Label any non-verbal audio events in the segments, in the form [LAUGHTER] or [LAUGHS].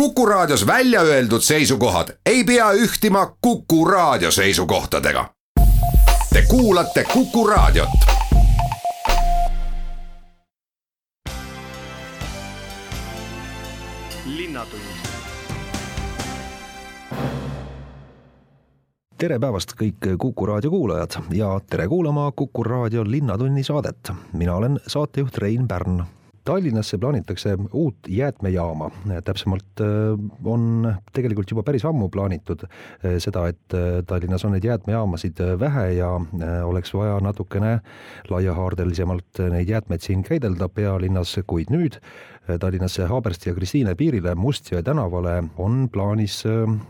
Kuku Raadios välja öeldud seisukohad ei pea ühtima Kuku Raadio seisukohtadega. Te kuulate Kuku Raadiot. tere päevast kõik Kuku raadio kuulajad ja tere kuulama Kuku raadio Linnatunni saadet. mina olen saatejuht Rein Pärn Tallinnasse plaanitakse uut jäätmejaama, täpsemalt äh, on tegelikult juba päris ammu plaanitud äh, seda, et äh, Tallinnas on neid jäätmejaamasid vähe ja oleks vaja natukene laiahaardelisemalt neid jäätmeid siin käidelda pealinnas, kuid nüüd Tallinnasse Haabersti ja Kristiine piirile Mustjõe tänavale on plaanis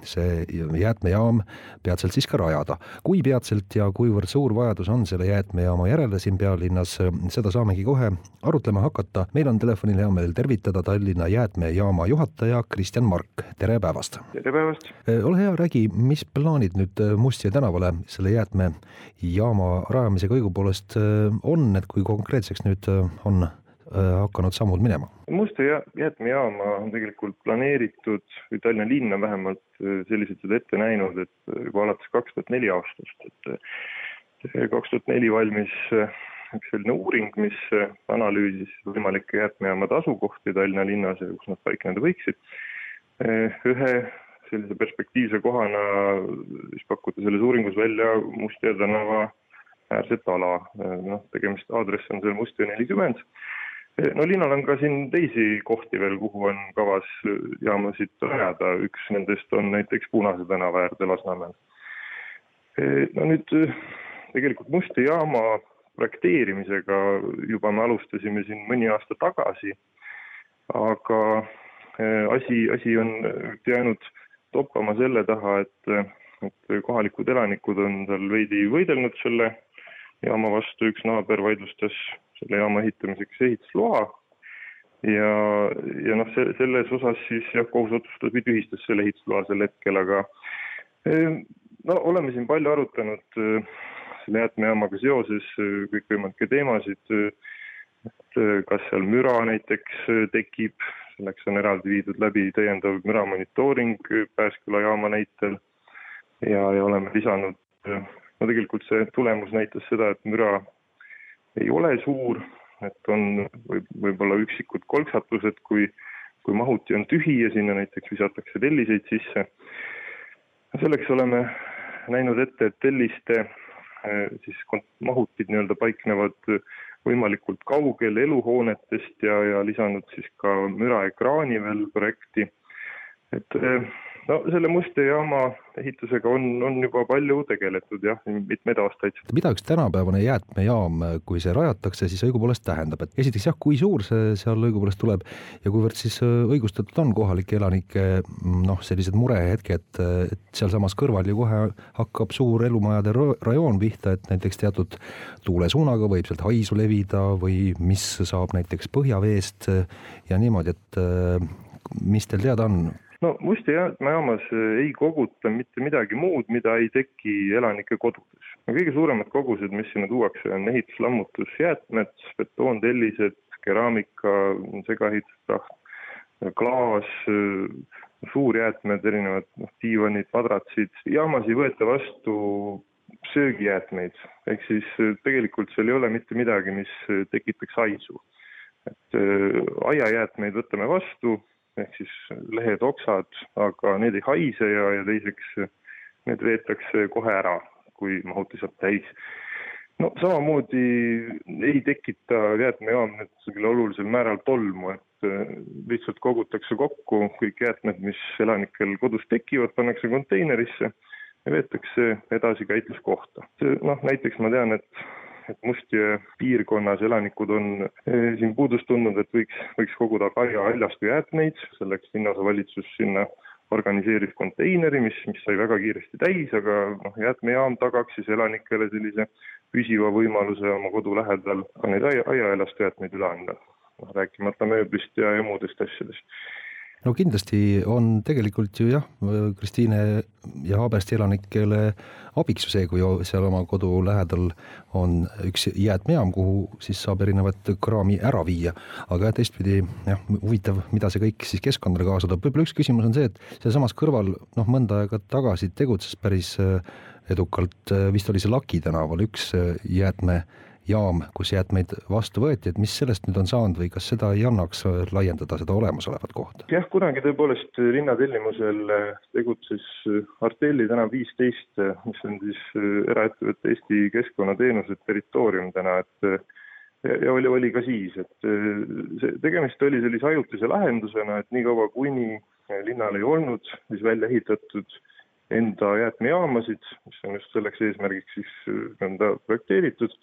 see jäätmejaam peatselt siis ka rajada. kui peatselt ja kuivõrd suur vajadus on selle jäätmejaama järele siin pealinnas, seda saamegi kohe arutlema hakata. meil on telefonil hea meel tervitada Tallinna jäätmejaama juhataja Kristjan Mark, tere päevast! tere päevast! ole hea, räägi, mis plaanid nüüd Mustjõe tänavale selle jäätmejaama rajamisega õigupoolest on, et kui konkreetseks nüüd on Äh, hakanud sammud minema? Musta jäätmejaama on tegelikult planeeritud või Tallinna linn on vähemalt äh, selliselt seda ette näinud, et äh, juba alates kaks tuhat neli aastast, et kaks tuhat neli valmis üks selline uuring, mis analüüsis võimalikke jäätmejaamade asukohti Tallinna linnas ja kus nad paikneda võiksid. ühe sellise perspektiivse kohana siis pakuti selles uuringus välja Mustjõe tänava äärset ala, noh, tegemist, aadress on seal Mustjõe nelikümmend no linnal on ka siin teisi kohti veel, kuhu on kavas jaamasid rajada, üks nendest on näiteks Punase tänava äärde Lasnamäel. no nüüd tegelikult Musti jaama projekteerimisega juba me alustasime siin mõni aasta tagasi, aga asi, asi on jäänud toppama selle taha, et, et kohalikud elanikud on seal veidi võidelnud selle jaama vastu, üks naaber vaidlustas selle jaama ehitamiseks ehitusloa. Ja, ja noh, see, selles osas siis jah, kohus otsustas või tühistas selle ehitusloa sel hetkel, aga eh, no oleme siin palju arutanud eh, selle jäätmejaamaga seoses eh, kõikvõimalikke teemasid, et kas seal müra näiteks tekib, selleks on eraldi viidud läbi täiendav müra monitooring Pääsküla jaama näitel. Ja, ja oleme lisanud, no tegelikult see tulemus näitas seda, et müra ei ole suur, et on võib, võib-olla üksikud kolksatused, kui, kui mahuti on tühi ja sinna näiteks visatakse telliseid sisse. selleks oleme näinud ette, et telliste eh, siis mahutid nii-öelda paiknevad võimalikult kaugel eluhoonetest ja, ja lisanud siis ka müraekraani veel projekti. et eh, no selle Muste jaama ehitusega on, on juba palju tegeletud jah, mitmeid aastaid. mida üks tänapäevane jäätmejaam, kui see rajatakse, siis õigupoolest tähendab, et esiteks jah, kui suur see seal õigupoolest tuleb ja kuivõrd siis äh, õigustatud on kohalike elanike noh, sellised murehetked, et sealsamas kõrval ju kohe hakkab suur elumajade rajoon pihta, et näiteks teatud tuulesuunaga võib sealt haisu levida või mis saab näiteks põhjaveest ja niimoodi, et äh, mis teil teada on, no Musti jäätmejaamas äh, ei koguta mitte midagi muud, mida ei teki elanike kodudes. kõige suuremad kogused, mis sinna tuuakse, on ehituslammutusjäätmed, betoontellised, keraamika, segaehituspraht, klaas, äh, suurjäätmed, erinevad noh, diivanid, madratsid. jaamas ei võeta vastu söögijäätmeid, ehk siis äh, tegelikult seal ei ole mitte midagi, mis tekitaks haisu. et aiajäätmeid võtame vastu ehk siis lehed, oksad, aga need ei haise ja, ja teiseks need veetakse kohe ära, kui mahuti saab täis. no samamoodi ei tekita jäätmejaam nüüd olulisel määral tolmu, et äh, lihtsalt kogutakse kokku kõik jäätmed, mis elanikel kodus tekivad, pannakse konteinerisse ja veetakse edasi käitluskohta. noh, näiteks ma tean, et et Mustjõe piirkonnas elanikud on eh, siin puudust tundnud, et võiks, võiks koguda karja haljastu jäätmeid, selleks linnaosavalitsus sinna organiseeris konteineri, mis, mis sai väga kiiresti täis, aga noh, jäätmejaam tagaks siis elanikele sellise püsiva võimaluse oma kodu lähedal ka neid aia, aiaelastu jäätmeid üle anda. noh, rääkimata mööblist ja, ja muudest asjadest. No kindlasti on tegelikult ju jah, Kristiine ja Haabersti elanikele abiks ju see, kui seal oma kodu lähedal on üks jäätmejaam, kuhu siis saab erinevat kraami ära viia. aga jah, teistpidi jah, huvitav, mida see kõik siis keskkonnale kaasa toob, võib-olla üks küsimus on see, et sealsamas kõrval noh, mõnda aega tagasi tegutses päris edukalt, vist oli see Laki tänaval üks jäätme jaam, kus jäätmeid vastu võeti, et mis sellest nüüd on saanud või kas seda ei annaks laiendada, seda olemasolevat kohta? jah, kunagi tõepoolest linna tellimusel tegutses Artelli tänav viisteist, mis on siis eraettevõtte Eesti Keskkonnateenused territoorium täna, et ja oli, oli ka siis, et see, tegemist oli sellise ajutise lahendusena, et niikaua, kuni linnal ei olnud siis välja ehitatud enda jäätmejaamasid, mis on just selleks eesmärgiks siis nõnda projekteeritud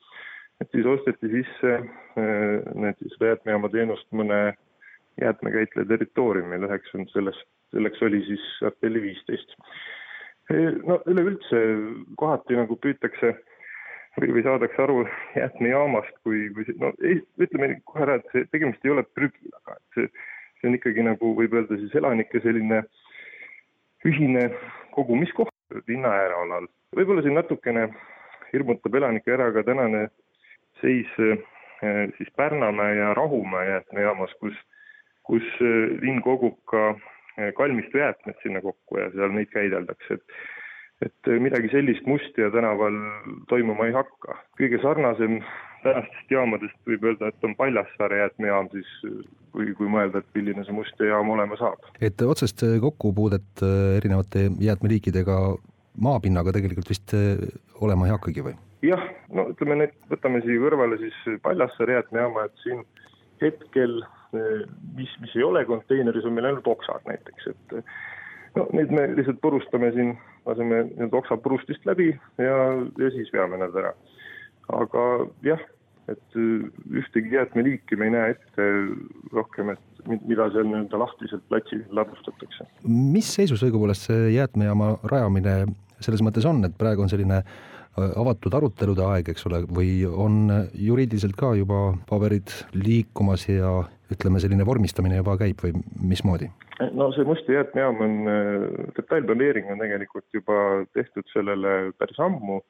et siis osteti sisse äh, näiteks jäätmejaama teenust mõne jäätmekäitleja territooriumil, üheks on sellest, selleks oli siis apelli viisteist. no üleüldse kohati nagu püütakse või, või saadakse aru jäätmejaamast kui, kui no ei, ütleme kohe ära, et see tegemist ei ole prügilaga, et see, see on ikkagi nagu võib öelda siis elanike selline ühine kogumiskoht linna äärealal. võib-olla siin natukene hirmutab elanikke ära ka tänane seis eh, siis Pärnamäe ja Rahumäe jäätmejaamas, kus, kus eh, linn kogub ka eh, kalmistu jäätmed sinna kokku ja seal neid käideldakse, et et midagi sellist Mustia tänaval toimuma ei hakka. kõige sarnasem tänastest jaamadest võib öelda, et on Paljassaare jäätmejaam siis, kui, kui mõelda, et milline see Mustia jaam olema saab. et otsest kokkupuudet erinevate jäätmeliikidega maapinnaga tegelikult vist olema ei hakkagi või? Jah, no ütleme need, võtame siia kõrvale siis Paljassaare jäätmejaama, et siin hetkel, eh, mis, mis ei ole konteineris, on meil ainult oksad näiteks, et eh, no neid me lihtsalt purustame siin, laseme need oksad purustist läbi ja, ja siis veame nad ära. aga jah, et eh, ühtegi jäätmeliiki me ei näe ette rohkem, et mida seal nii-öelda lahtiselt platsil ladustatakse. mis seisus õigupoolest see jäätmejaama rajamine selles mõttes on, et praegu on selline avatud arutelude aeg, eks ole, või on juriidiliselt ka juba paberid liikumas ja ütleme, selline vormistamine juba käib või mismoodi? no see Musti jäätmejaam on, äh, detailplaneering on tegelikult juba tehtud sellele päris ammu.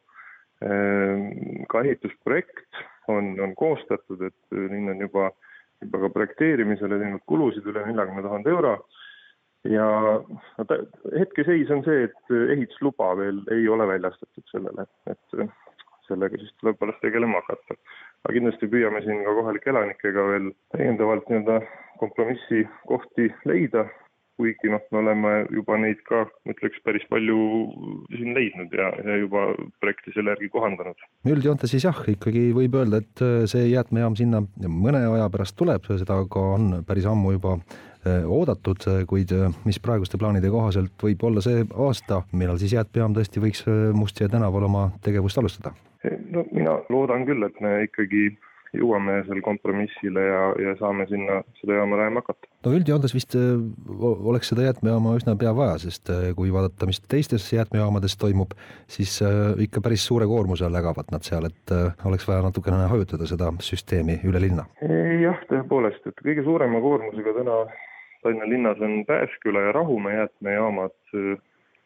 Äh, ka ehitusprojekt on, on koostatud, et linn on juba, juba ka projekteerimisele teinud kulusid üle neljakümne tuhande euro ja hetkeseis on see, et ehitusluba veel ei ole väljastatud sellele, et sellega siis tuleb alles tegelema hakata. aga kindlasti püüame siin ka kohalike elanikega veel täiendavalt nii-öelda kompromissi kohti leida, kuigi noh, me oleme juba neid ka, ma ütleks, päris palju siin leidnud ja, ja juba projekti selle järgi kohandanud. üldjoontes siis jah, ikkagi võib öelda, et see jäätmejaam sinna mõne aja pärast tuleb, seda ka on päris ammu juba oodatud, äh, kuid äh, mis praeguste plaanide kohaselt võib olla see aasta, millal siis jäätmejaam tõesti võiks Mustsee tänaval oma tegevust alustada? no mina loodan küll, et me ikkagi jõuame seal kompromissile ja, ja saame sinna seda jaama rajama hakata. no üldjoontes vist oleks seda jäätmejaama üsna pea vaja, sest kui vaadata, mis teistes jäätmejaamades toimub, siis ikka päris suure koormuse all ägavad nad seal, et oleks vaja natukene hajutada seda süsteemi üle linna. jah, tõepoolest, et kõige suurema koormusega täna Tallinna linnas on Pääsküla ja Rahumäe jäätmejaamad.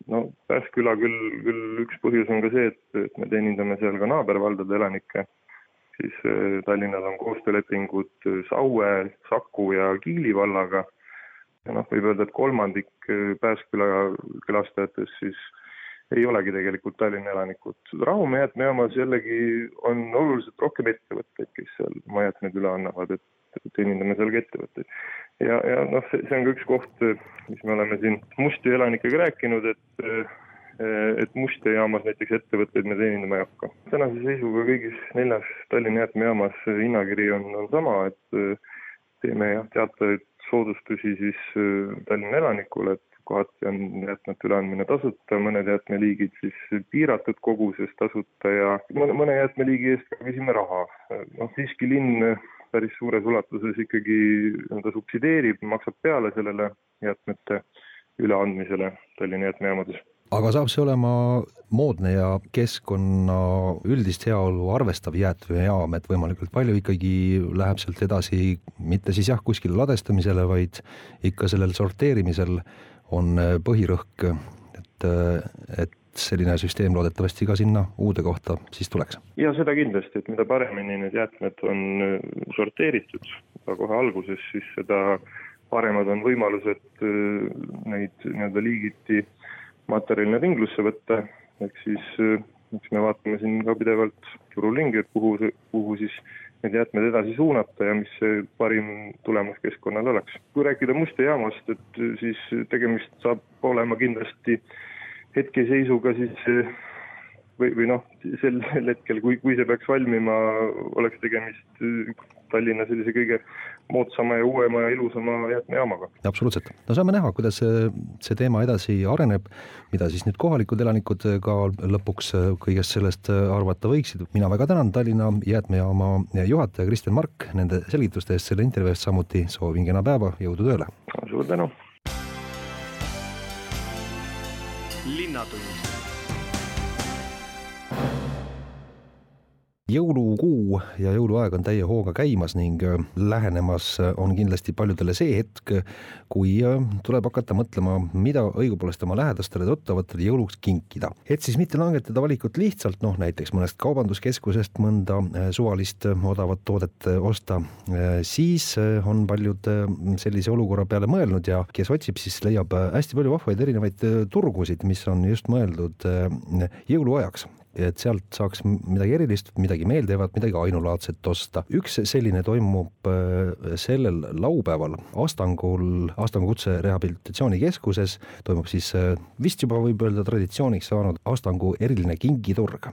no Pääsküla küll, küll üks põhjus on ka see, et, et me teenindame seal ka naabervaldade elanikke, siis eh, Tallinnal on koostöölepingud Saue, Saku ja Kiili vallaga ja noh, võib öelda, et kolmandik eh, Pääsküla külastajatest siis ei olegi tegelikult Tallinna elanikud. Rahumäe jäätmejaamas jällegi on oluliselt rohkem ettevõtteid, kes seal oma jäätmeid üle annavad, et teenindame seal ka ettevõtteid. ja, ja noh, see, see on ka üks koht, mis me oleme siin Musti elanikega rääkinud, et et Muste jaamas näiteks ettevõtteid me teenindama ei hakka. tänase seisuga kõigis neljas Tallinna jäätmejaamas hinnakiri on, on sama, et teeme jah, teatavaid soodustusi siis Tallinna elanikule, et kohati on jäätmete üleandmine tasuta, mõned jäätmeliigid siis piiratud koguses tasuta ja mõne, mõne jäätmeliigi eest küsime raha. noh, siiski linn päris suures ulatuses ikkagi nii-öelda subsideerib, maksab peale sellele jäätmete üleandmisele Tallinna jäätmejaamades. aga saab see olema moodne ja keskkonna üldist heaolu arvestav jäätmejaam, et võimalikult palju ikkagi läheb sealt edasi mitte siis jah, kuskile ladestamisele, vaid ikka sellel sorteerimisel on põhirõhk, et, et selline süsteem loodetavasti ka sinna uude kohta siis tuleks. ja seda kindlasti, et mida paremini need jäätmed on sorteeritud juba kohe alguses, siis seda paremad on võimalused neid nii-öelda liigiti materjalina ringlusse võtta, ehk siis eks me vaatame siin ka pidevalt turul ringi, et kuhu, kuhu siis need jäätmed edasi suunata ja mis see parim tulemus keskkonnale oleks. kui rääkida Muste jaamast, et siis tegemist saab olema kindlasti hetkeseisuga siis või, või noh, sel, sel hetkel, kui, kui see peaks valmima, oleks tegemist Tallinna sellise kõige moodsama ja uuema ja ilusama jäätmejaamaga. absoluutselt, no saame näha, kuidas see, see teema edasi areneb, mida siis nüüd kohalikud elanikud ka lõpuks kõigest sellest arvata võiksid. mina väga tänan Tallinna jäätmejaama juhataja Kristjan Mark nende selgituste eest selle intervjuu eest, samuti soovin kena päeva, jõudu tööle! suur tänu! Linnatund jõulukuu ja jõuluaeg on täie hooga käimas ning äh, lähenemas on kindlasti paljudele see hetk, kui äh, tuleb hakata mõtlema, mida õigupoolest oma lähedastele tuttavatele jõuluks kinkida. et siis mitte langetada valikut lihtsalt noh, näiteks mõnest kaubanduskeskusest mõnda äh, suvalist odavat toodet osta, siis on paljud sellise olukorra peale mõelnud ja kes otsib, siis leiab hästi palju vahvaid erinevaid turgusid, mis on just mõeldud jõuluajaks et sealt saaks midagi erilist, midagi meeldivat, midagi ainulaadset osta. üks selline toimub äh, sellel laupäeval Astangul, Astangu Kutse Rehabilitatsioonikeskuses toimub siis äh, vist juba võib öelda traditsiooniks saanud Astangu eriline kingiturg.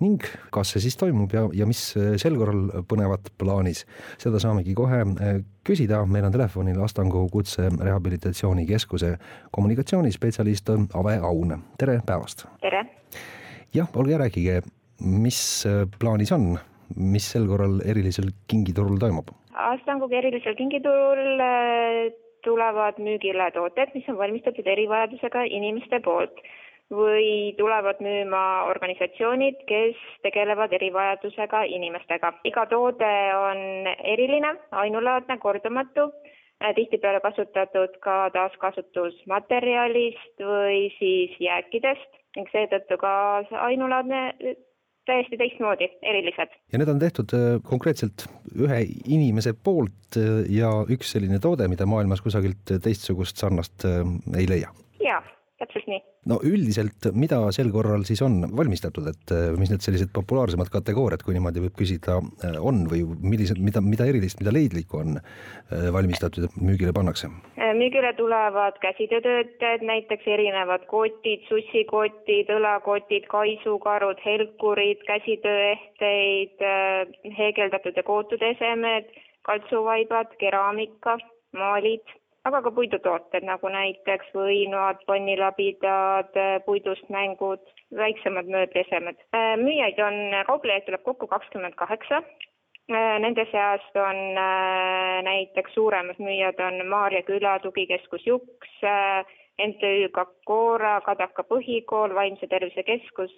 ning kas see siis toimub ja, ja mis äh, sel korral põnevat plaanis, seda saamegi kohe küsida, meil on telefonil Astangu Kutse Rehabilitatsioonikeskuse kommunikatsioonispetsialist Ave Aun, tere päevast! tere! Jah, olge, rääkige, mis äh, plaanis on, mis sel korral erilisel kingiturul toimub? Astangugi erilisel kingiturul äh, tulevad müügile tooted, mis on valmistatud erivajadusega inimeste poolt või tulevad müüma organisatsioonid, kes tegelevad erivajadusega inimestega. iga toode on eriline, ainulaadne, kordumatu, äh, tihtipeale kasutatud ka taaskasutusmaterjalist või siis jääkidest ning seetõttu ka ainulaadne täiesti teistmoodi, erilised. ja need on tehtud äh, konkreetselt ühe inimese poolt äh, ja üks selline toode, mida maailmas kusagilt teistsugust sarnast äh, ei leia? jaa, täpselt nii no üldiselt, mida sel korral siis on valmistatud, et mis need sellised populaarsemad kategooriad, kui niimoodi võib küsida, on või millised, mida, mida erilist, mida leidlikku on valmistatud ja müügile pannakse? Müügile tulevad käsitöötooted, näiteks erinevad kotid, sussikotid, õlakotid, kaisukarud, helkurid, käsitööehteid, heegeldatud ja kootud esemed, kaltsuvaibad, keraamika, maalid aga ka puidutooted nagu näiteks võinuad, pannilabidad, puidust mängud, väiksemad mööbliesemed. müüjaid on, kauplejaid tuleb kokku kakskümmend kaheksa. Nende seast on näiteks suuremad müüjad on Maarja küla tugikeskus Juks, MTÜ Kakora, Kadaka põhikool, Vaimse Tervise Keskus,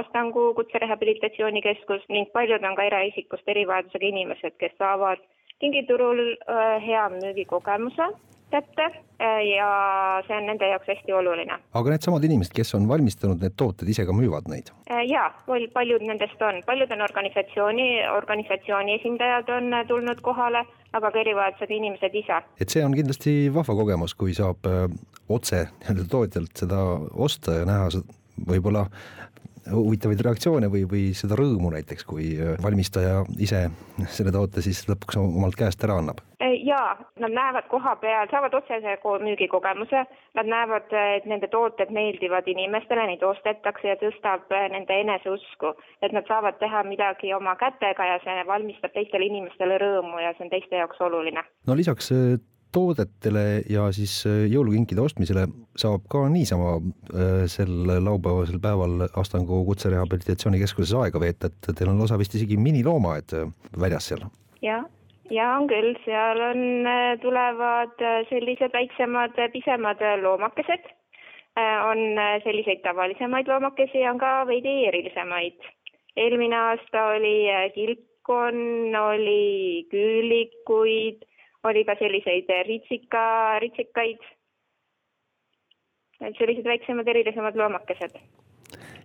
Astangu Kutserehabilitatsioonikeskus ning paljud on ka eraisikust erivajadusega inimesed, kes saavad kingiturul äh, hea müügikogemuse kätte äh, ja see on nende jaoks hästi oluline. aga needsamad inimesed, kes on valmistanud need tooted, ise ka müüvad neid? Äh, jaa, paljud nendest on, paljud on organisatsiooni, organisatsiooni esindajad on tulnud kohale, aga ka erivajadusega inimesed ise. et see on kindlasti vahva kogemus, kui saab otse nii-öelda tootjalt seda osta ja näha võib-olla huvitavaid reaktsioone või, või seda rõõmu näiteks, kui äh, valmistaja ise selle toote siis lõpuks omalt käest ära annab? jaa, nad näevad koha peal, saavad otsese müügikogemuse, nad näevad, et nende tooted meeldivad inimestele, neid ostetakse ja tõstab äh, nende eneseusku. et nad saavad teha midagi oma kätega ja see valmistab teistele inimestele rõõmu ja see on teiste jaoks oluline. no lisaks äh, toodetele ja siis äh, jõulukinkide ostmisele saab ka niisama äh, sel laupäevasel päeval Astangu Kutserehabilitatsioonikeskuses aega veeta, et teil on lausa vist isegi miniloomaed äh, väljas seal. jah, ja on küll, seal on, tulevad sellised väiksemad pisemad loomakesed, on selliseid tavalisemaid loomakesi ja on ka veidi erilisemaid. eelmine aasta oli kilpkonn, oli küülikuid, oli ka selliseid ritsika, ritsikaid. sellised väiksemad erilisemad loomakesed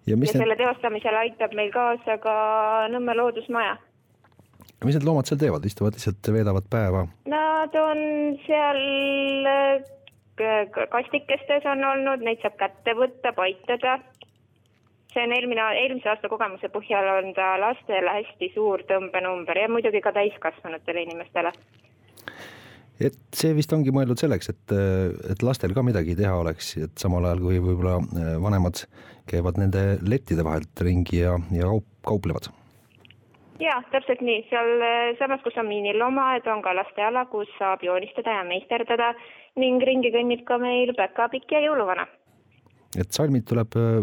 ja, ja selle need... teostamisele aitab meil kaasa ka Nõmme loodusmaja. mis need loomad seal teevad, istuvad lihtsalt, veedavad päeva? Nad on seal äh, kastikestes on olnud, neid saab kätte võtta, paitada. see on eelmine, eelmise aasta kogemuse põhjal on ta lastele hästi suur tõmbenumber ja muidugi ka täiskasvanutele inimestele et see vist ongi mõeldud selleks, et, et lastel ka midagi teha oleks, et samal ajal kui võib-olla äh, vanemad käivad nende lettide vahelt ringi ja, ja kaup, kauplevad. ja täpselt nii, sealsamas, äh, kus on miiniloomaed, on ka lasteala, kus saab joonistada ja meisterdada ning ringi kõnnib ka meil päkapikk ja jõuluvana. et salmid tuleb äh,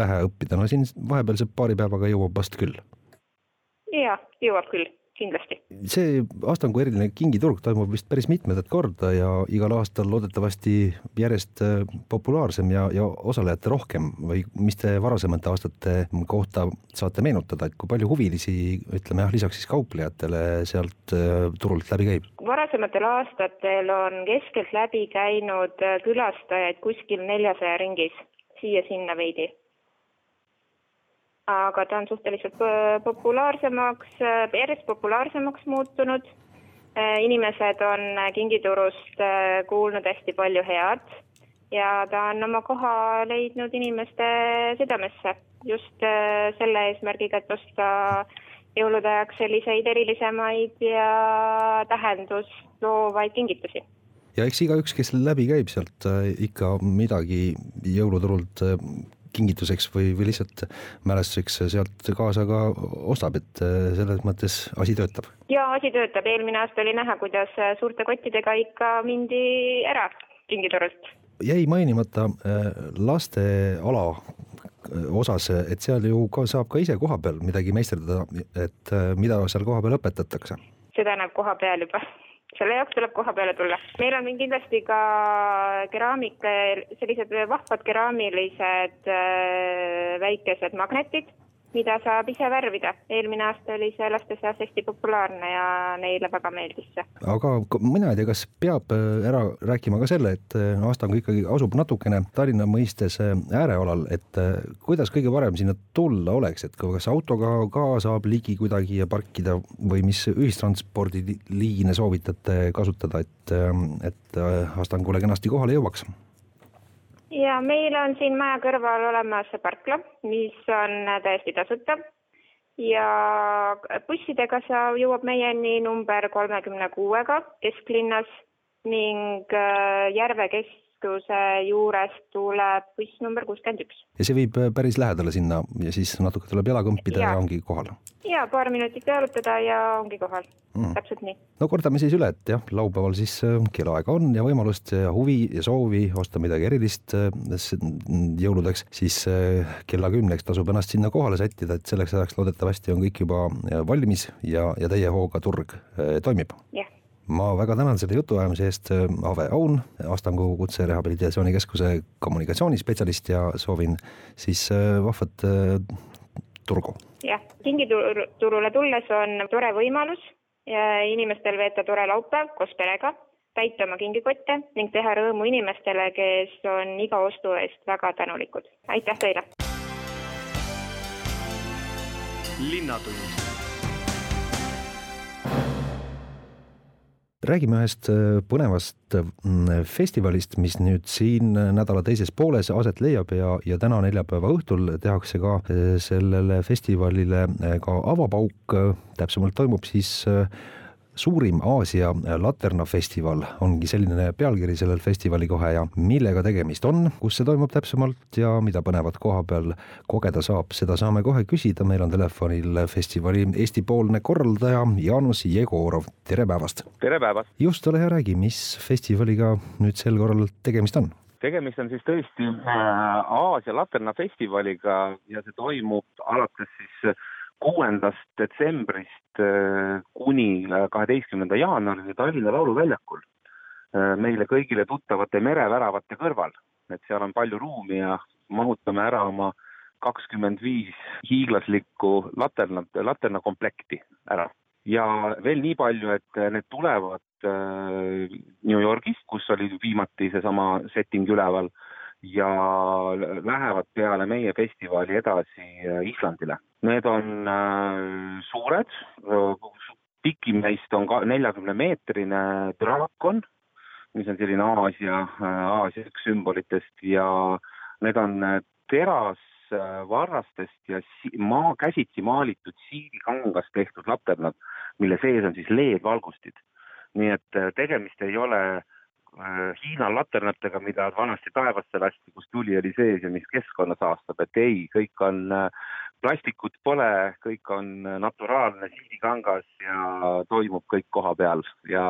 pähe õppida, no siin vahepealse paari päevaga jõuab vast küll? ja, jõuab küll kindlasti. see Astangu eriline kingiturg toimub vist päris mitmendat korda ja igal aastal loodetavasti järjest äh, populaarsem ja, ja osalejate rohkem või mis te varasemate aastate kohta saate meenutada, et kui palju huvilisi, ütleme jah, lisaks siis kauplejatele sealt äh, turult läbi käib? varasematel aastatel on keskeltläbi käinud äh, külastajaid kuskil neljasaja ringis, siia-sinna veidi aga ta on suhteliselt populaarsemaks, järjest populaarsemaks muutunud. Äh, inimesed on kingiturust äh, kuulnud hästi palju head ja ta on oma koha leidnud inimeste südamesse just äh, selle eesmärgiga, et osta jõulude ajaks selliseid erilisemaid ja tähendust loovaid kingitusi ja eks igaüks, kes läbi käib sealt ikka midagi jõuluturult kingituseks või, või lihtsalt mälestuseks sealt kaasa ka ostab, et äh, selles mõttes asi töötab? jaa, asi töötab, eelmine aasta oli näha, kuidas suurte kottidega ikka mindi ära kingiturult. jäi mainimata äh, lasteala äh, osas, et seal ju ka saab ka ise kohapeal midagi meisterdada, et mida seal kohapeal õpetatakse? seda näeb koha peal juba selle jaoks tuleb koha peale tulla. meil on kindlasti ka keraamika, sellised vahvad keraamilised äh, väikesed magnetid mida saab ise värvida. eelmine aasta oli see laste seas hästi populaarne ja neile väga meeldis see. aga mina ei tea, kas peab äh, ära rääkima ka selle, et äh, Astangu ikkagi asub natukene Tallinna mõistes äh, äärealal, et kuidas kõige parem sinna tulla oleks, et kas autoga ka saab ligi kuidagi ja parkida või mis ühistranspordiliine soovitate kasutada, et, et Astangule kenasti kohale jõuaks? Ja meil on siin maja kõrval olemas parkla, mis on täiesti tasuta. Ja bussidega sa jõuab meieni number kolmekümne kuuega kesklinnas ning äh, Järve kesk keskuse juurest tuleb buss number kuuskümmend üks. ja see viib äh, päris lähedale sinna ja siis natuke tuleb jala kõmpida ja, ja ongi kohal? ja paar minutit jalutada ja ongi kohal mm., täpselt nii. no kordame siis üle, et jah, laupäeval siis äh, kellaaega on ja võimalust ja huvi ja soovi osta midagi erilist äh, jõuludeks, siis kella kümneks tasub ennast sinna kohale sättida, et selleks ajaks loodetavasti on kõik juba valmis ja, ja täie hooga turg toimib. jah ma väga tänan selle jutuajamise eest, Ave Aun, Astangu Kutserehabilitatsioonikeskuse kommunikatsioonispetsialist ja soovin siis äh, vahvat äh, turgu. jah, kingiturule tulles on tore võimalus inimestel veeta tore laupäev koos perega, täita oma kingikotte ning teha rõõmu inimestele, kes on iga ostu eest väga tänulikud. aitäh teile! linnatund räägime ühest äh, põnevast mm, festivalist, mis nüüd siin nädala teises pooles aset leiab ja, ja täna neljapäeva õhtul tehakse ka äh, sellele festivalile äh, ka avapauk, täpsemalt toimub siis suurim Aasia laternafestival ongi selline pealkiri sellel festivali kohe ja millega tegemist on, kus see toimub täpsemalt ja mida põnevat koha peal kogeda saab, seda saame kohe küsida, meil on telefonil festivali Eesti-poolne korraldaja Jaanus Jegorov, tere päevast! tere päevast! just, ole hea, räägi, mis festivaliga nüüd sel korral tegemist on? tegemist on siis tõesti äh, Aasia laternafestivaliga ja see toimub alates siis kuuendast detsembrist äh, kuni äh, kaheteistkümnenda jaanuarini Tallinna Lauluväljakul äh, meile kõigile tuttavate mereväravate kõrval. et seal on palju ruumi ja mahutame ära oma kakskümmend viis hiiglaslikku laternat, laternakomplekti ära. ja veel nii palju, et need tulevad New Yorgist, kus oli viimati seesama setting üleval ja lähevad peale meie festivali edasi äh, Islandile. Need on äh, suured, pikim neist on ka neljakümne meetrine draakon, mis on selline Aasia, Aasia üks sümbolitest ja need on teras Äh, varrastest ja maa, käsitsi maalitud siidikangast tehtud laternad, mille sees on siis LED-valgustid. nii et äh, tegemist ei ole äh, Hiina laternatega, mida vanasti taevasse lasti, kus tuli oli sees ja mis keskkonda saastab, et ei, kõik on plastikut pole, kõik on naturaalne siidikangas ja toimub kõik koha peal ja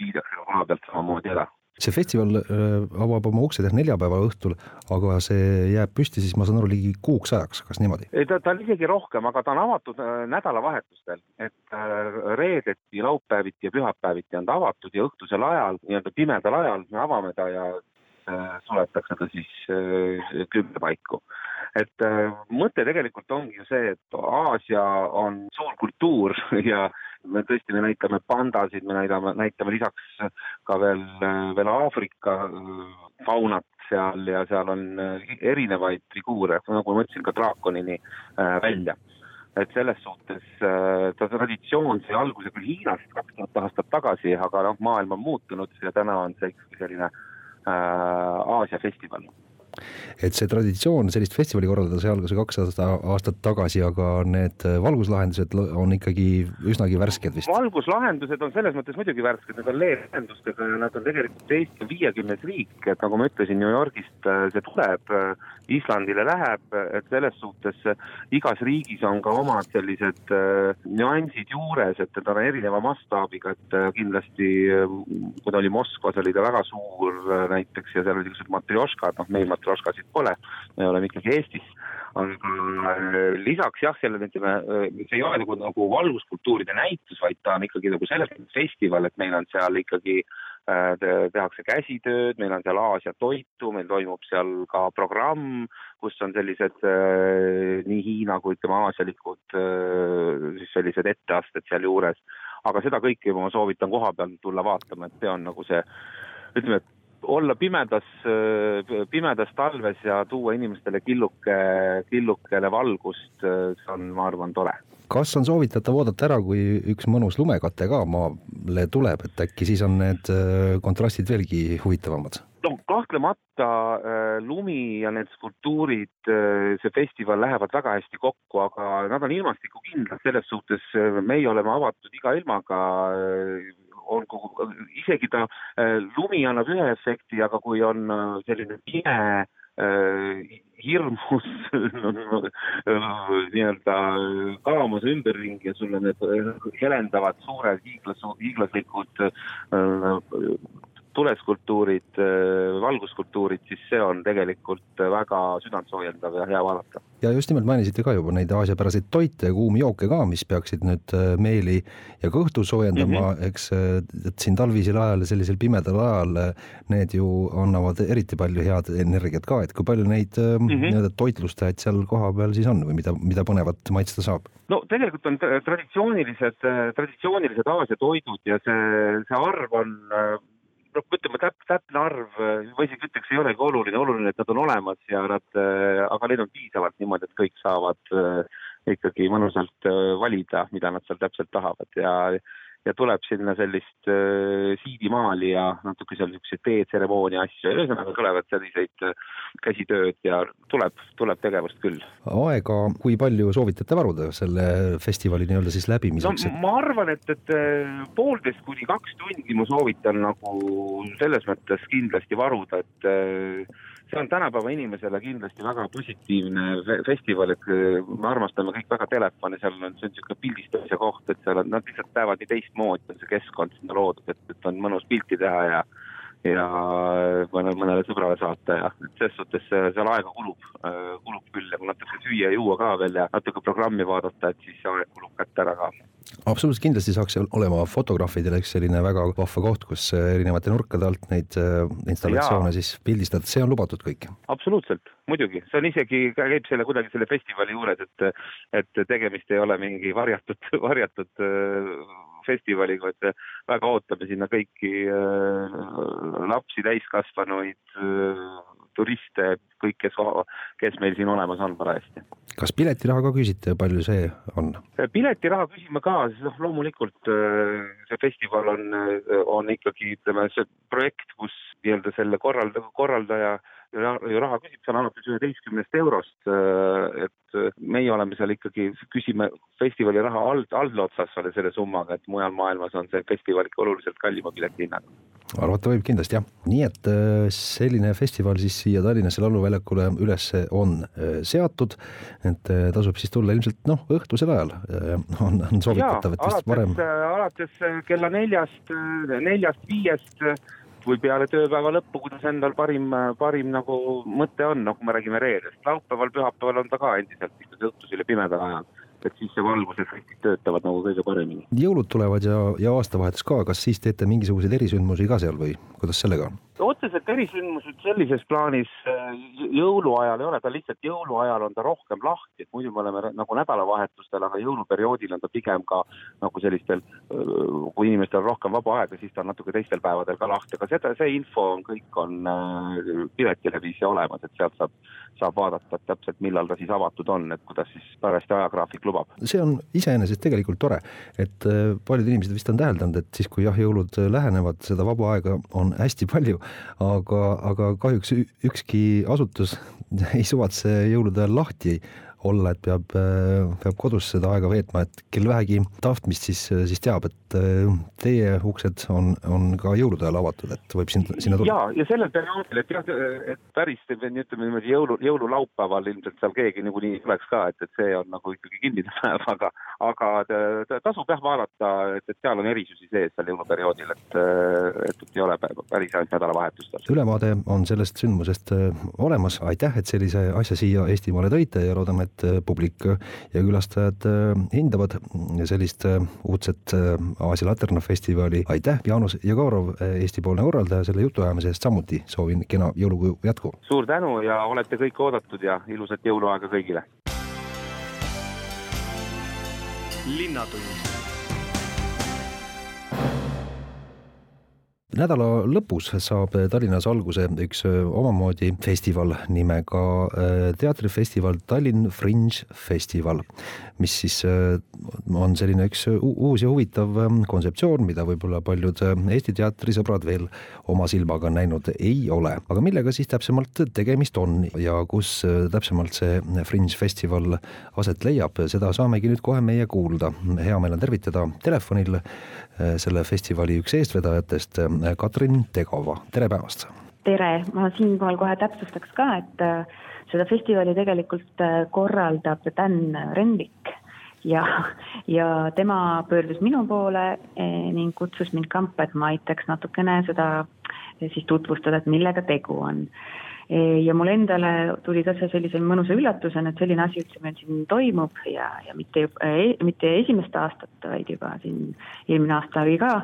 viidakse koha pealt samamoodi ära see festival äh, avab oma uksed jah neljapäeva õhtul, aga see jääb püsti siis, ma saan aru, ligi kuuks ajaks, kas niimoodi? ta, ta on isegi rohkem, aga ta on avatud äh, nädalavahetustel, et äh, reedeti, laupäeviti ja pühapäeviti on ta avatud ja õhtusel ajal, nii-öelda pimedal ajal me avame ta ja suletakse ta siis kümne paiku. et mõte tegelikult ongi ju see, et Aasia on suur kultuur [LAUGHS] ja me tõesti, me näitame pandasid, me näitame, näitame lisaks ka veel, veel Aafrika äh, faunat seal ja seal on äh, erinevaid figuure, nagu ma ütlesin, ka draakonini äh, välja. et selles suhtes ta traditsioon sai alguse küll Hiinast kaks tuhat aastat tagasi, aga noh, maailm on muutunud ja täna on see ikkagi selline Aasia festival et see traditsioon sellist festivali korraldada, see algas kaks aastat tagasi, aga need valguslahendused on ikkagi üsnagi värsked vist? valguslahendused on selles mõttes muidugi värsked, need on LED-lahendustega ja nad on tegelikult Eesti viiekümnes riik, et nagu ma ütlesin, New Yorgist äh, see tuleb, äh, Islandile läheb, et selles suhtes äh, igas riigis on ka omad sellised nüansid juures, et ta on erineva mastaabiga, et kindlasti kui ta oli Moskvas, oli ta väga suur näiteks ja seal olid niisugused matrjoškad, noh meil matrjoškasid pole, me oleme ikkagi Eestis. aga äh, lisaks jah, sellele ütleme, äh, see ei ole nagu, nagu valguskultuuride näitus, vaid ta on ikkagi nagu selles mõttes festival, et meil on seal ikkagi äh, tehakse käsitööd, meil on seal Aasia toitu, meil toimub seal ka programm, kus on sellised nii Hiina kui ütleme aasialikud siis sellised etteasted sealjuures. aga seda kõike ma soovitan koha peal tulla vaatama, et see on nagu see ütleme, et olla pimedas, pimedas talves ja tuua inimestele killuke, killukene valgust, see on, ma arvan, tore. kas on soovitatav oodata ära, kui üks mõnus lumekate ka maale tuleb, et äkki siis on need äh, kontrastid veelgi huvitavamad? no kahtlemata äh, lumi ja need skulptuurid, äh, see festival lähevad väga hästi kokku, aga nad on ilmastikukindlad, selles suhtes meie oleme avatud iga ilmaga olgu, isegi ta, äh, lumi annab ühe efekti, aga kui on äh, selline pime äh, hirmus [LAUGHS] nii-öelda kaamas ümberringi ja sul on need helendavad suured hiiglas, hiiglaslikud tuleskulptuurid, valguskulptuurid, siis see on tegelikult väga südantsoojendav ja hea vaadata. ja just nimelt mainisite ka juba neid aasiapäraseid toite ja kuumi jooke ka, mis peaksid nüüd äh, meeli ja kõhtu soojendama mm, -hmm. eks äh, et siin talvisel ajal ja sellisel pimedal ajal äh, need ju annavad eriti palju head energiat ka, et kui palju neid mm -hmm. nii-öelda toitlustajaid seal kohapeal siis on või mida, mida põnevat maitsta saab? no tegelikult on traditsioonilised, traditsioonilised Aasia toidud ja see, see arv on noh, ütleme täp-, täpne arv, ma isegi ütleks, ei olegi oluline, oluline, et nad on olemas ja nad, äh, aga neid on piisavalt niimoodi, et kõik saavad äh, ikkagi mõnusalt äh, valida, mida nad seal täpselt tahavad. Ja ja tuleb sinna sellist äh, siidimaali ja natuke seal niisuguseid teetseremoonia asju, ühesõnaga tulevad selliseid äh, käsitööd ja tuleb, tuleb tegevust küll. aega, kui palju soovitate varuda selle festivali nii-öelda siis läbimiseks no,? ma arvan, et, et äh, poolteist kuni kaks tundi ma soovitan nagu selles mõttes kindlasti varuda, et äh, see on tänapäeva inimesele kindlasti väga positiivne festival, et äh, me armastame kõik väga telefoni, seal on, see on niisugune pildistamise koht, et seal on, nad lihtsalt näevad nii teistmoodi, on see keskkond sinna loodud, et, et on mõnus pilti teha ja ja mõne, mõnele sõbrale saata ja selles suhtes seal aega kulub, äh, kulub küll ja kui natuke süüa ja juua ka veel ja natuke programmi vaadata, et siis see aeg kulub kätte ära ka. absoluutselt kindlasti saaks olema fotograafidel üks selline väga vahva koht, kus erinevate nurkade alt neid installatsioone Jaa. siis pildistada, see on lubatud kõik? absoluutselt, muidugi, see on isegi, käib selle kuidagi selle festivali juures, et et tegemist ei ole mingi varjatud, [LAUGHS] varjatud festivaliga, et väga ootame sinna kõiki lapsi, täiskasvanuid, turiste, kõik, kes, kes meil siin olemas on parajasti. kas piletiraha ka küsite, palju see on? piletiraha küsime ka, sest noh, loomulikult see festival on, on ikkagi ütleme, see projekt, kus nii-öelda selle korraldaja, korraldaja ju raha küsib seal alates üheteistkümnest eurost, äh, et äh, meie oleme seal ikkagi, küsime festivali raha all, allotsas selle, selle summaga, et mujal maailmas on see festival ikka oluliselt kallima piletihinnaga. arvata võib kindlasti jah, nii et äh, selline festival siis siia Tallinnasse Lauluväljakule üles on seatud, et tasub siis tulla ilmselt noh, õhtusel ajal on, on soovitatav, et vist varem. alates kella neljast, neljast-viiest või peale tööpäeva lõppu, kuidas endal parim, parim nagu mõte on, noh, kui me räägime reedest. laupäeval, pühapäeval on ta ka endiselt ikkagi õhtusel ja pimedal ajal et siis see valgusefektid töötavad nagu kõige paremini. jõulud tulevad ja, ja aastavahetus ka, kas siis teete mingisuguseid erisündmusi ka seal või kuidas sellega on? Otseselt erisündmused sellises plaanis äh, jõuluajal ei ole, ta lihtsalt jõuluajal on ta rohkem lahti, et muidu me oleme nagu nädalavahetustel, aga jõuluperioodil on ta pigem ka nagu sellistel, äh, kui inimestel on rohkem vaba aega, siis ta on natuke teistel päevadel ka lahti, aga seda, see info on, kõik on äh, piletileviisi olemas, et sealt saab, saab vaadata täpselt, millal ta siis avatud on, et kuidas siis parajasti ajagraafik lubab. see on iseenesest tegelikult tore, et paljud inimesed vist on täheldanud, et siis, kui jah, jõulud lähenevad, seda vaba aega on hästi palju aga, aga kahjuks ükski asutus [LAUGHS] ei suvatse jõulude ajal lahti olla, et peab, peab kodus seda aega veetma, et kel vähegi tahtmist, siis, siis teab, et äh, teie uksed on, on ka jõulude ajal avatud, et võib sinna, sinna tulla. ja, ja sellel perioodil, et jah, et päris ütleme niimoodi jõulu, jõululaupäeval ilmselt seal keegi niikuinii ei tuleks ka, et, et see on nagu ikkagi kinnine päev, aga, aga tasub jah vaadata, et, et seal on erisusi sees seal jõuluperioodil, et, et, et ei ole päris ainult nädalavahetustel. ülevaade on sellest sündmusest äh, olemas, aitäh, et sellise asja siia Eestimaale tõite ja loodame, et äh, publik ja külastajad äh, hindavad sellist uudset Aasia Laterna festivali. aitäh, Jaanus Jegorov, Eesti-poolne korraldaja, selle jutuajamise eest samuti soovin kena jõulukuu jätku. suur tänu ja olete kõik oodatud ja ilusat jõuluaega kõigile linnatund nädala lõpus saab Tallinnas alguse üks omamoodi festival nimega teatrifestival Tallinn Fringe Festival, mis siis on selline üks uus ja huvitav kontseptsioon, mida võib-olla paljud Eesti teatrisõbrad veel oma silmaga näinud ei ole. aga millega siis täpsemalt tegemist on ja kus täpsemalt see Fringe festival aset leiab, seda saamegi nüüd kohe meie kuulda. hea meel on tervitada telefonil selle festivali üks eestvedajatest Katrin Tegova, tere päevast! tere, ma siinkohal kohe täpsustaks ka, et äh, seda festivali tegelikult äh, korraldab Dan Renvik ja, ja tema pöördus minu poole eh, ning kutsus mind kampa, et ma aitaks natukene seda eh, siis tutvustada, et millega tegu on. Eh, ja mulle endale tuli see sellise mõnusa üllatusena, et selline asi üldse meil siin toimub ja, ja mitte, mitte esimest aastat, vaid juba siin eelmine aasta oli ka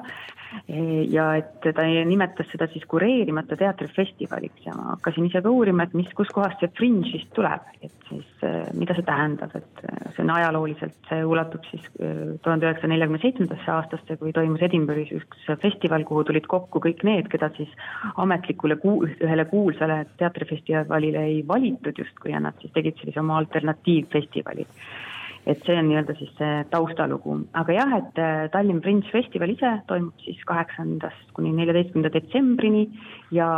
ja et ta nimetas seda siis kureerimata teatrifestivaliks ja ma hakkasin ise ka uurima, et mis, kuskohast see fringe siis tuleb, et siis äh, mida see tähendab, et äh, see on ajalooliselt, see ulatub siis äh, tuhande üheksasaja neljakümne seitsmendasse aastasse, kui toimus Edinburgh'is üks festival, kuhu tulid kokku kõik need, keda siis ametlikule kuu-, ühele kuulsale teatrifestivalile ei valitud justkui ja nad siis tegid sellise oma alternatiivfestivali et see on nii-öelda siis see taustalugu, aga jah, et äh, Tallinn Fringe festival ise toimub siis kaheksandast kuni neljateistkümnenda detsembrini ja,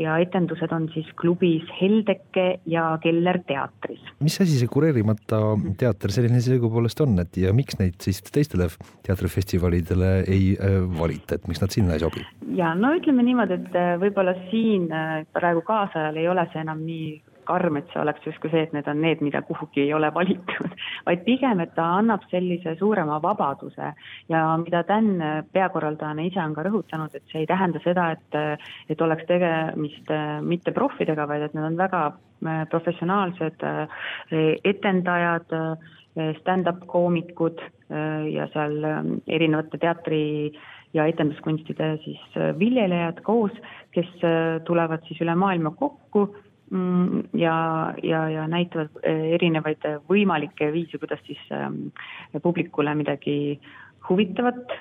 ja etendused on siis klubis Heldeke ja Keller teatris. mis asi see kureerimata teater selline sellegipoolest on, et ja miks neid siis teistele teatrifestivalidele ei äh, valita, et miks nad sinna ei sobi? ja no ütleme niimoodi, et äh, võib-olla siin praegu kaasajal ei ole see enam nii karm, et see oleks justkui see, et need on need, mida kuhugi ei ole valitud, [LAUGHS] vaid pigem, et ta annab sellise suurema vabaduse. Ja mida Dan peakorraldajana ise on ka rõhutanud, et see ei tähenda seda, et, et oleks tegemist mitte proffidega, vaid et nad on väga äh, professionaalsed äh, etendajad, äh, stand-up koomikud ja seal erinevate teatri ja etenduskunstide siis viljelejad koos, kes tulevad siis üle maailma kokku ja, ja, ja näitavad erinevaid võimalikke viise, kuidas siis publikule midagi huvitavat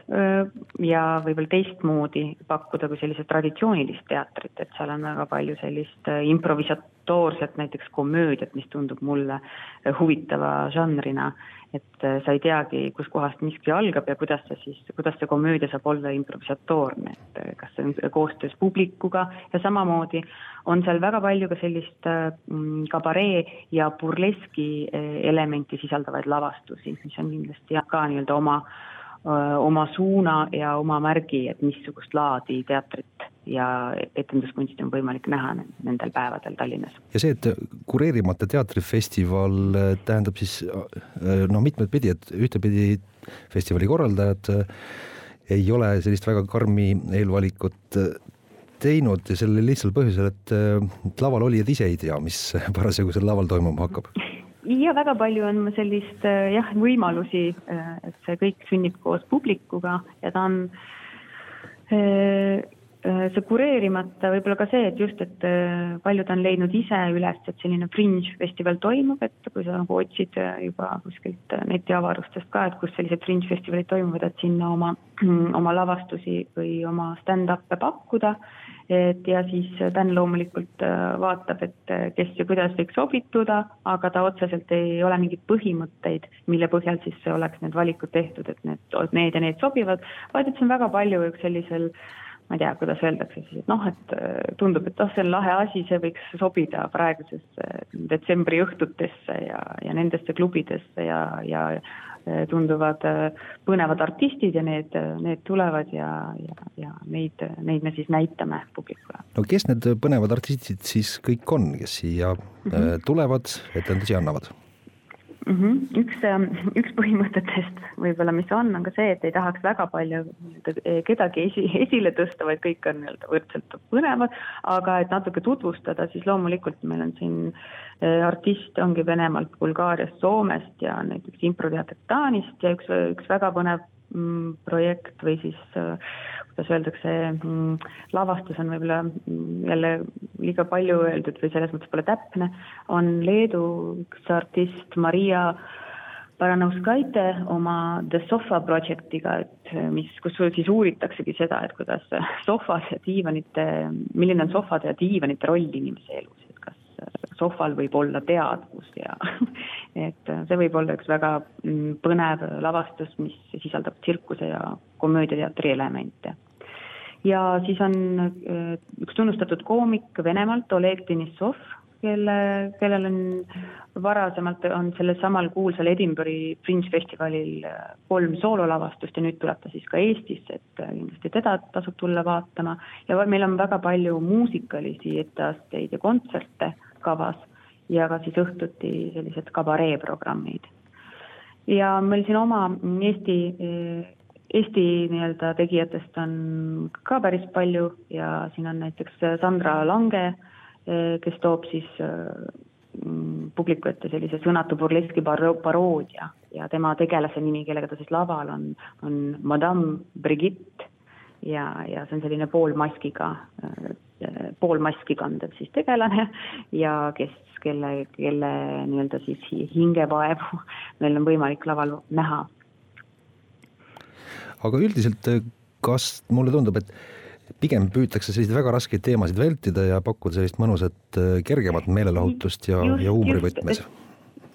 ja võib-olla teistmoodi pakkuda kui sellist traditsioonilist teatrit, et seal on väga palju sellist improvisatoorset näiteks komöödiat, mis tundub mulle huvitava žanrina, et sa ei teagi, kuskohast miski algab ja kuidas see siis, kuidas see komöödia saab olla improvisatoorne, et kas see on koostöös publikuga ja samamoodi on seal väga palju ka sellist kabaree ja burleski elementi sisaldavaid lavastusi, mis on kindlasti ka nii-öelda oma oma suuna ja oma märgi, et missugust laadi teatrit ja etenduskunsti on võimalik näha nendel päevadel Tallinnas. ja see, et kureerimata teatrifestival tähendab siis no mitmet pidi, et ühtepidi festivali korraldajad ei ole sellist väga karmi eelvalikut teinud ja sellel lihtsal põhjusel, et laval olijad ise ei tea, mis [LAUGHS] parasjagu seal laval toimuma hakkab ja väga palju on sellist äh, jah, võimalusi, äh, et see kõik sünnib koos publikuga ja ta on äh, see kureerimata võib-olla ka see, et just, et paljud on leidnud ise üles, et selline fringe festival toimub, et kui sa nagu otsid juba kuskilt netiavarustest ka, et kus sellised fringe festivalid toimuvad, et sinna oma, [CLEARS THROAT] oma lavastusi või oma stand-up'e pakkuda. Et ja siis Dan loomulikult äh, vaatab, et äh, kes ja kuidas võiks sobituda, aga ta otseselt ei ole mingeid põhimõtteid, mille põhjal siis oleks need valikud tehtud, et need, need ja need sobivad, vaid et see on väga palju üks sellisel ma ei tea, kuidas öeldakse siis, et noh, et äh, tundub, et oh, see on lahe asi, see võiks sobida praegusesse detsembri õhtutesse ja, ja nendesse klubidesse ja, ja Eh, tunduvad põnevad artistid ja need, need tulevad ja, ja, ja neid, neid me siis näitame publikule. no kes need põnevad artistid siis kõik on, kes siia mm -hmm. tulevad, etendusi annavad? Mm. -hmm. üks, üks põhimõtetest võib-olla, mis on, on ka see, et ei tahaks väga palju kedagi esi, esile tõsta, vaid kõik on nii-öelda võrdselt põnevad, aga et natuke tutvustada, siis loomulikult meil on siin äh, Äh, artist ongi Venemaalt, Bulgaariast, Soomest ja näiteks improteater Taanist ja üks, üks väga põnev projekt või siis äh, kuidas öeldakse mm,, lavastus on võib-olla mm, jälle liiga palju öeldud või selles mõttes pole täpne, on Leedu üks artist Maria Baranauskaite oma The Sofa Projectiga, et mis, kus siis uuritaksegi seda, et kuidas sofad ja diivanite, milline on sofade ja diivanite roll inimese elus sohval võib olla teadvus ja [LAUGHS] et see võib olla üks väga mm, põnev lavastus, mis sisaldab tsirkuse ja komöödiateatri elemente. ja siis on äh, üks tunnustatud koomik Venemaalt, Oleg Denissov, kelle, kellel on varasemalt on sellel samal kuulsal Edinburgh'i Fringe festivalil äh, kolm soololavastust ja nüüd tuleb ta siis ka Eestisse, et äh, kindlasti teda tasub tulla vaatama ja meil on väga palju muusikalisi etteasteid ja kontserte kavas ja ka siis õhtuti sellised kabareeprogrammid. ja meil siin oma Eesti, Eesti nii-öelda tegijatest on ka päris palju ja siin on näiteks Sandra Lange, kes toob siis mm, publiku ette sellise sõnatu burleski paroodia ja tema tegelase nimi, kellega ta siis laval on, on Madame Brigitte ja, ja see on selline poolmaskiga poolmaski kandev siis tegelane ja kes, kelle, kelle nii-öelda siis hingevaevu [LAUGHS] meil on võimalik laval näha. aga üldiselt, kas mulle tundub, et pigem püütakse selliseid väga raskeid teemasid vältida ja pakkuda sellist mõnusat kergemat meelelahutust ja, ja huumorivõtmes?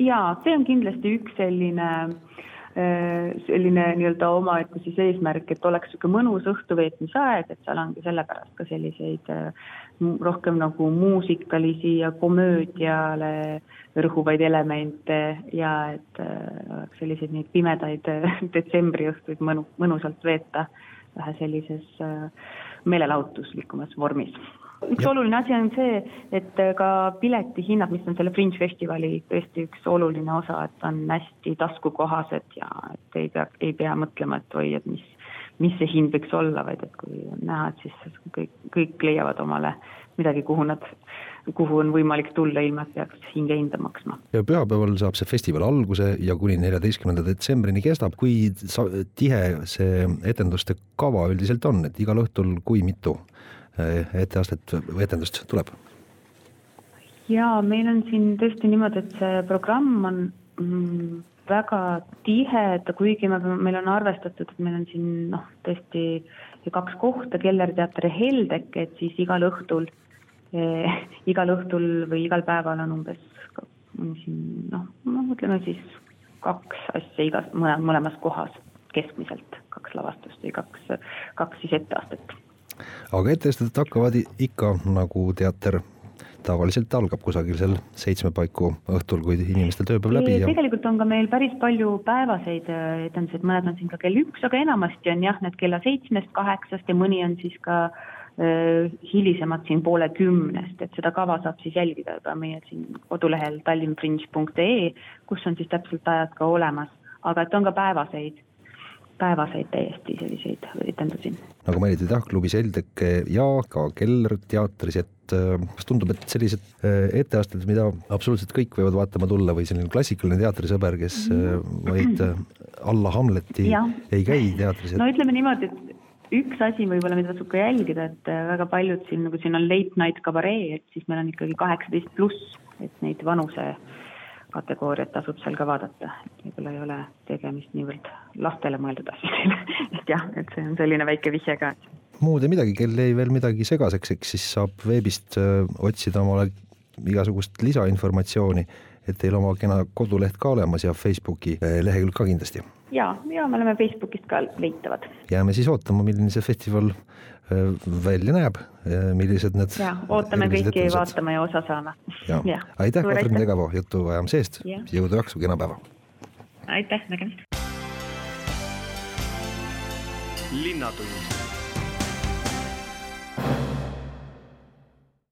jaa, see on kindlasti üks selline äh, Äh, selline nii-öelda omaette siis eesmärk, et oleks niisugune mõnus õhtuveetmise aeg, et seal ongi sellepärast ka selliseid äh, rohkem nagu muusikalisi ja komöödiale rõhuvaid elemente ja et äh, oleks selliseid neid pimedaid [LAUGHS] detsembriõhtuid mõnu, mõnusalt veeta vähe sellises meelelahutuslikumas vormis üks ja. oluline asi on see, et ka piletihinnad, mis on selle Fringe festivali tõesti üks oluline osa, et on hästi taskukohased ja et ei pea, ei pea mõtlema, et oi, et mis, mis see hind võiks olla, vaid et kui on näha, et siis kõik, kõik leiavad omale midagi, kuhu nad kuhu on võimalik tulla, ilma et peaks hinge hinda maksma. ja pühapäeval saab see festival alguse ja kuni neljateistkümnenda detsembrini kestab, kui tihe see etenduste kava üldiselt on, et igal õhtul kui mitu etteastet või etendust tuleb? jaa, meil on siin tõesti niimoodi, et see programm on mm, väga tihe, et kuigi me, meil on arvestatud, et meil on siin noh, tõesti kaks kohta, Keller teater ja Heldek, et siis igal õhtul eh,, [LAUGHS] igal õhtul või igal päeval on umbes siin noh, no ütleme siis kaks asja igas, mõle, mõlemas kohas keskmiselt, kaks lavastust või kaks, kaks siis etteastet. Aga etteasted hakkavad ikka nagu teater tavaliselt algab kusagil seal seitsme paiku õhtul, kui inimestel tööpäev läbi ja tegelikult on ka meil päris palju päevaseid äh, etendusi, mõned on siin ka kell üks, aga enamasti on jah, need kella seitsmest, kaheksast ja mõni on siis ka äh, hilisemad siin poole kümnest, et seda kava saab siis jälgida ka meie siin kodulehel tallinnfringe.ee, kus on siis täpselt ajad ka olemas, aga et on ka päevaseid päevaseid täiesti selliseid etendusi. nagu mainitud jah, klubis Eldek ja ka Keller teatris, et äh, kas tundub, et sellised äh, etteasted, mida absoluutselt kõik võivad vaatama tulla või selline klassikaline teatrisõber, kes äh, vaid alla Hamleti ja. ei käi teatris et...? no ütleme niimoodi, et üks asi võib-olla, mida tasub ka jälgida, et väga paljud siin, nagu siin on late night kabaree, et siis meil on ikkagi kaheksateist pluss, et neid vanuse kategooriat tasub seal ka vaadata, et võib-olla ei ole tegemist niivõrd lastele mõeldud asjadele [LAUGHS] et jah, et see on selline väike vihje ka. muud ei midagi, kel jäi veel midagi segaseks, eks siis saab veebist äh, otsida omale igasugust lisainformatsiooni, et teil oma kena koduleht ka olemas ja Facebooki äh, lehekülg ka kindlasti. ja, ja me oleme Facebookist ka leitavad. jääme siis ootama, milline see festival Äh, välja näeb, äh, millised need. ja, ootame kõiki, vaatame ja osa saame. ja, aitäh, Katrin Tegavo jutuajamise eest, jõudu jaksu, kena päeva. aitäh, nägemist. linnatund